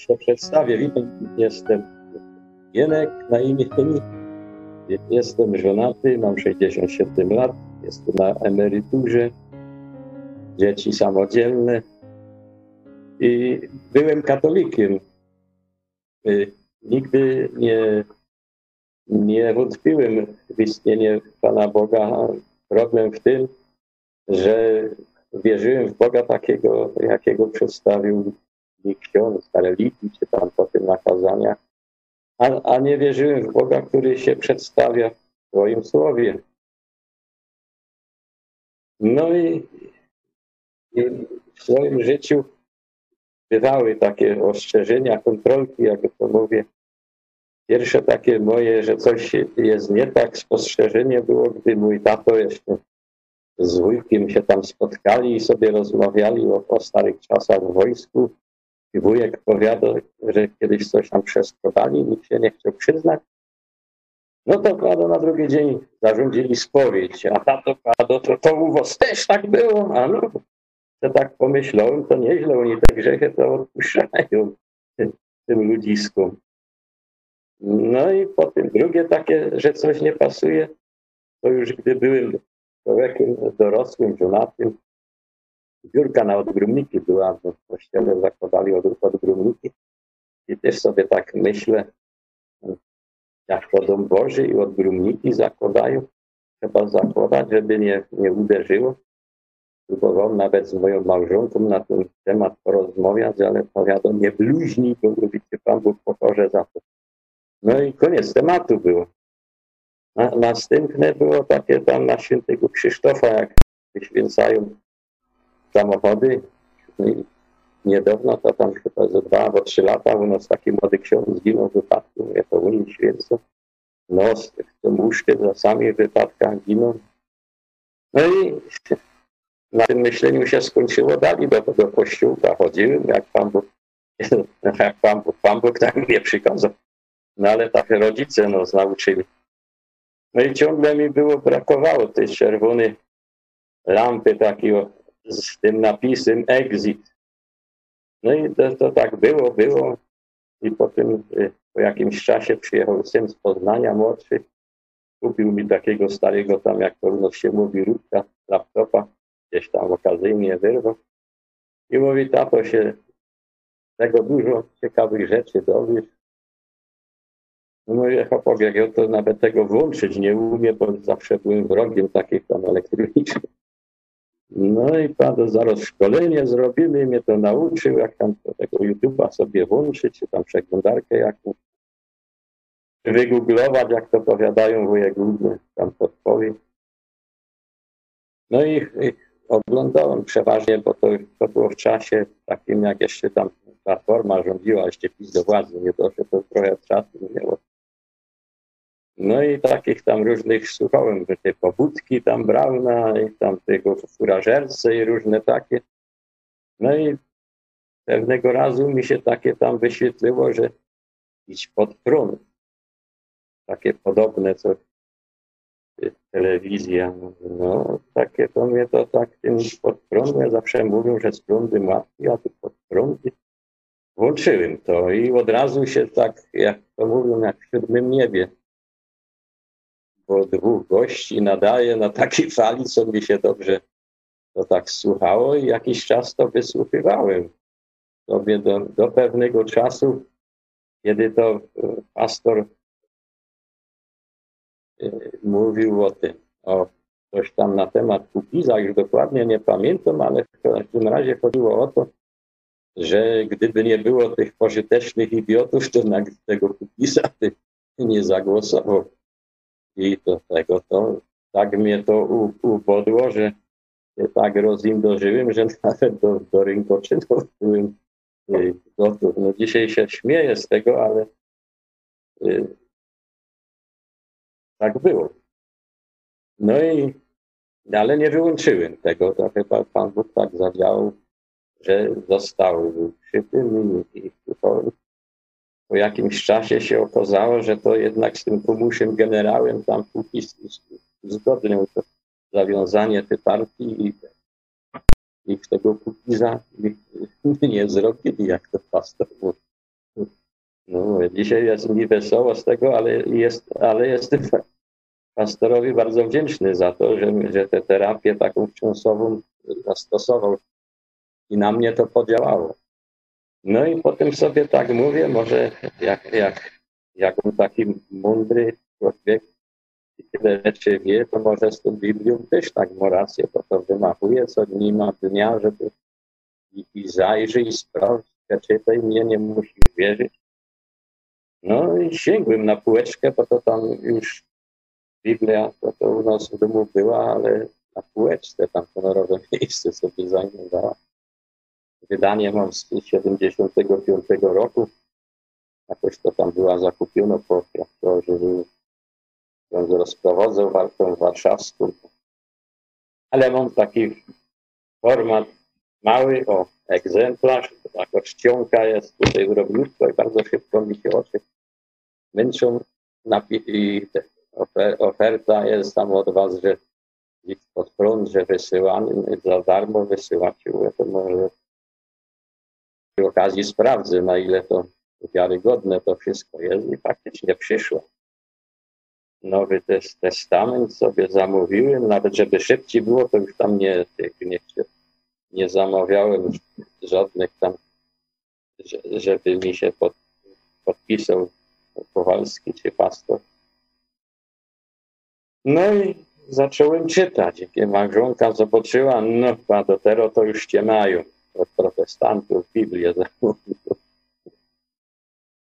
się przedstawię. Witam, jestem Jenek na imię. Jestem żonaty, mam 67 lat, jestem na emeryturze, dzieci samodzielne i byłem katolikiem. Y, nigdy nie, nie wątpiłem w istnienie Pana Boga. Problem w tym, że wierzyłem w Boga takiego, jakiego przedstawił ksiądz na religii, czy tam po tym nakazaniach, a, a nie wierzyłem w Boga, który się przedstawia w swoim słowie. No i, i w swoim życiu bywały takie ostrzeżenia, kontrolki, jak to mówię. Pierwsze takie moje, że coś jest nie tak, spostrzeżenie było, gdy mój tato jeszcze z wujkiem się tam spotkali i sobie rozmawiali o, o starych czasach w wojsku. I wujek powiadał, że kiedyś coś tam przesprowadzili, nikt się nie chciał przyznać. No to kłado na drugi dzień zarządzili spowiedź, a tato kłado, to, to u was też tak było, a no, to tak pomyślałem, to nieźle, oni te grzechy to odpuszczają tym ludziskom. No i potem drugie takie, że coś nie pasuje, to już gdy byłem człowiekiem dorosłym, żonatym, biurka na odgrumniki była, w kościele zakładali od, odgrumniki i też sobie tak myślę, jak dom Boży i odgrumniki zakładają, trzeba zakładać, żeby nie, nie uderzyło. Próbowałem nawet z moją małżonką na ten temat porozmawiać, ale powiadam, nie bluźnij, bo mówicie, Pan Bóg pokorze za to. No i koniec tematu było. Na, następne było takie tam na świętego Krzysztofa, jak wyświęcają samochody. No niedawno, to tam chyba za dwa albo trzy lata, u nas taki młody ksiądz zginął w wypadku, mówię, to Unii święcą. No, chcą łóżkę za sami w wypadkach giną. No i na tym myśleniu się skończyło, dali do tego kościółka, chodziłem, jak Pan Bóg, jak Pan Bóg, Pan Bóg tak mnie przykazał. No ale tak rodzice nas nauczyli. No i ciągle mi było, brakowało tej czerwonej lampy takiego z tym napisem exit. No i to, to tak było, było. I potem y, po jakimś czasie przyjechał syn z Poznania, młodszy. Kupił mi takiego starego tam, jak nas się mówi, rubka, laptopa. Gdzieś tam okazyjnie wyrwał. I mówi, tato się tego dużo ciekawych rzeczy dowiesz. No mówię, chłopak, jak ja to nawet tego włączyć nie umiem, bo zawsze byłem wrogiem takich tam elektronicznych. No i pan zaraz szkolenie zrobimy, mnie to nauczył, jak tam tego YouTube'a sobie włączyć, czy tam przeglądarkę jakąś wygooglować, jak to powiadają wujek główny, tam podpowie. No i, i oglądałem przeważnie, bo to, to było w czasie takim, jak jeszcze tam Platforma rządziła, jeszcze PiS do władzy nie doszedł, to trochę czasu minęło. No i takich tam różnych słuchałem, że te pobudki tam Brauna i tam tego furażerce i różne takie. No i pewnego razu mi się takie tam wyświetliło, że iść pod prąd. Takie podobne, co telewizja. No, takie to mnie to tak tym pod prąd, ja zawsze mówią, że z prądem łatwiej, a tu pod prądy. Włączyłem to i od razu się tak, jak to mówią, jak w siódmym niebie po dwóch gości nadaje na takiej fali, co mi się dobrze to tak słuchało i jakiś czas to wysłuchiwałem sobie do, do pewnego czasu, kiedy to e, pastor e, mówił o tym, o coś tam na temat Kukiza, już dokładnie nie pamiętam, ale w każdym razie chodziło o to, że gdyby nie było tych pożytecznych idiotów, to na tego Kukiza by nie zagłosował. I do tego to tak mnie to ubodło, że się tak rozimdożyłem, że nawet do, do rynkoczynów byłem y, gotów. No dzisiaj się śmieję z tego, ale y, tak było. No i ale nie wyłączyłem tego. To chyba Pan Bóg tak zadziałał, że został przy tym i, i to po jakimś czasie się okazało, że to jednak z tym Kubuszem generałem tam póki zgodnią to zawiązanie tej partii i, i tego Kukiza nie zrobili, jak to pastor mówi. No, dzisiaj jest mi wesoło z tego, ale, jest, ale jestem pastorowi bardzo wdzięczny za to, że, że tę terapię taką wstrząsową zastosował i na mnie to podziałało. No i potem sobie tak mówię, może jak, jak, jak on taki mądry człowiek i tyle rzeczy wie, to może z tą Biblią też tak ma rację, bo to wymachuje co dni ma dnia, żeby i, i zajrzy i sprawdź, mnie, nie musisz wierzyć. No i sięgłem na półeczkę, bo to tam już Biblia, to, to u nas w domu była, ale na półeczce tam honorowe miejsce sobie zajmowała. Wydanie mam z 75 roku. Jakoś to tam była zakupiona po że on rozprowadzał walkę warszawską. Ale mam taki format mały, o egzemplarz, taka czcionka jest tutaj drobniutko i bardzo szybko mi się oczy męczą. I oferta jest tam od was, że pod prąd, że wysyłamy za darmo wysyłacie, to może przy okazji sprawdzę, na ile to wiarygodne to wszystko jest i faktycznie przyszło. Nowy Testament sobie zamówiłem, nawet żeby szybciej było, to już tam nie, nie, nie zamawiałem żadnych tam, żeby mi się pod, podpisał Kowalski czy pastor. No i zacząłem czytać. Jak małżonka zobaczyła, no padotero to już cię mają protestantów Biblię.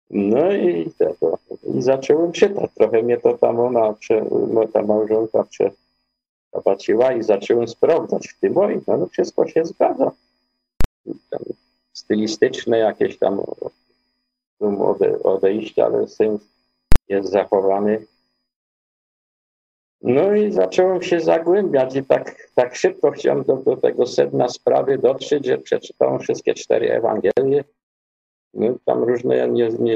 No i tego. I zacząłem czytać. Trochę mnie to tam ona, ta małżonka przebaczyła i zacząłem sprawdzać w tym. Oj, no, no wszystko się zgadza. Tam stylistyczne jakieś tam odejścia, ale sens jest zachowany. No i zacząłem się zagłębiać i tak, tak szybko chciałem do, do tego sedna sprawy dotrzeć, że przeczytałem wszystkie cztery Ewangelie. No, tam różne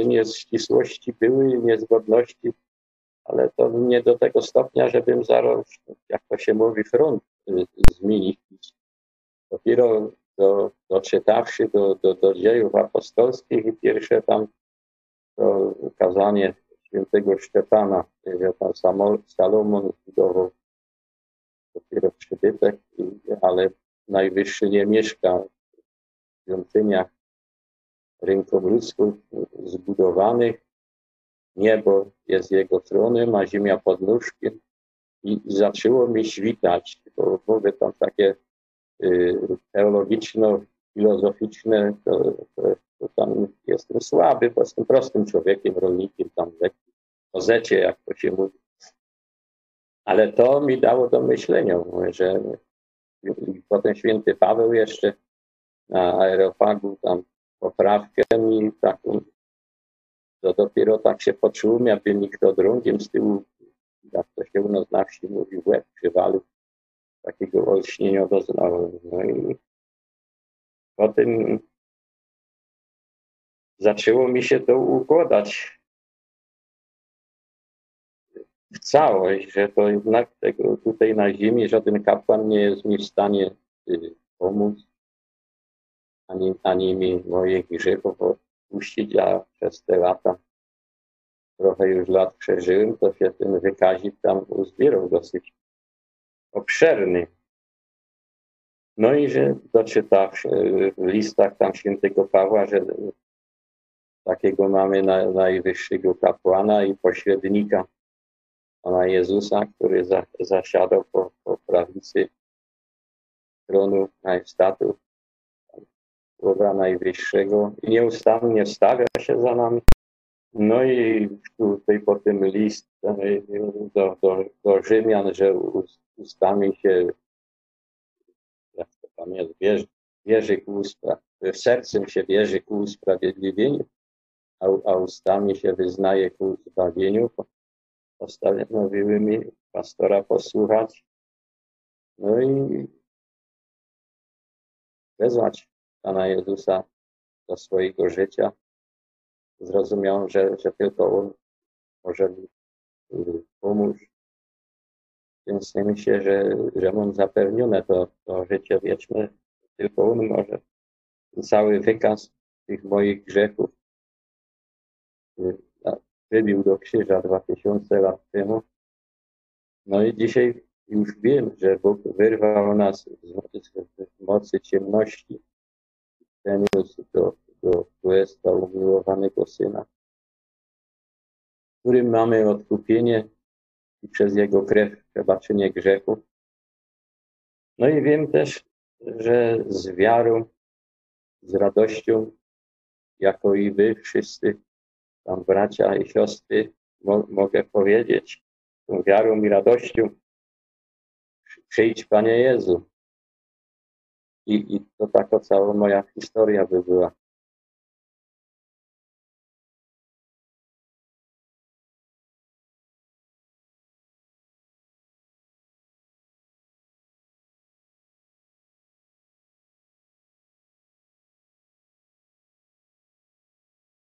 nieścisłości nie, nie były, niezgodności, ale to nie do tego stopnia, żebym zaraz, jak to się mówi, front y, zmienić. Dopiero do, doczytawszy do, do, do dziejów apostolskich i pierwsze tam to kazanie świętego Szczepana, że Salomon zbudował dopiero przybytek, ale najwyższy nie mieszka w świątyniach ludzków zbudowanych. Niebo jest jego tronem, a ziemia pod nóżkiem. I zaczęło mi świtać, bo mówię tam takie y, teologiczno-filozoficzne, to, to, to, tam jestem słaby, bo jestem prostym człowiekiem, rolnikiem, tam lekkim kozecie, jak to się mówi. Ale to mi dało do myślenia, że potem święty Paweł jeszcze na aeropagu tam poprawkę mi taką, to dopiero tak się poczułem, jakby mi kto drągiem z tyłu, jak to się u nas na wsi mówi, łeb przywalił. Takiego olśnienia doznałem. No i potem zaczęło mi się to układać w całość, że to jednak tego tutaj na ziemi żaden kapłan nie jest mi w stanie y, pomóc, ani, ani mi moich grzechów odpuścić, a przez te lata trochę już lat przeżyłem, to się ten wykazik tam uzbierał dosyć obszerny. No i że doczytawszy w listach tam świętego Pawła, że takiego mamy na, najwyższego kapłana i pośrednika Pana Jezusa, który za, zasiadał po, po prawicy tronu majestatu Słowa Najwyższego i nieustannie stawia się za nami. No i tutaj potem list do, do, do Rzymian, że ustami się, tam jest, wierzy, wierzy ku sercem się wierzy ku usprawiedliwieniu, a, a ustami się wyznaje ku zbawieniu. Postanowiły mi pastora posłuchać, no i wezwać Pana Jezusa do swojego życia. Zrozumiał, że, że tylko On może mi pomóc. Więc myślę, że, mam zapewnione to, to życie wieczne. Tylko On może cały wykaz tych moich grzechów y, przybił do krzyża 2000 lat temu. No i dzisiaj już wiem, że Bóg wyrwał nas z mocy ciemności, przeniósł do, do Królestwa umiłowanego Syna, w którym mamy odkupienie i przez Jego krew przebaczenie grzechów. No i wiem też, że z wiarą, z radością, jako i wy wszyscy, tam bracia i siostry, mo mogę powiedzieć, tą wiarą i radością, przyjdź Panie Jezu. I, I to taka cała moja historia by była.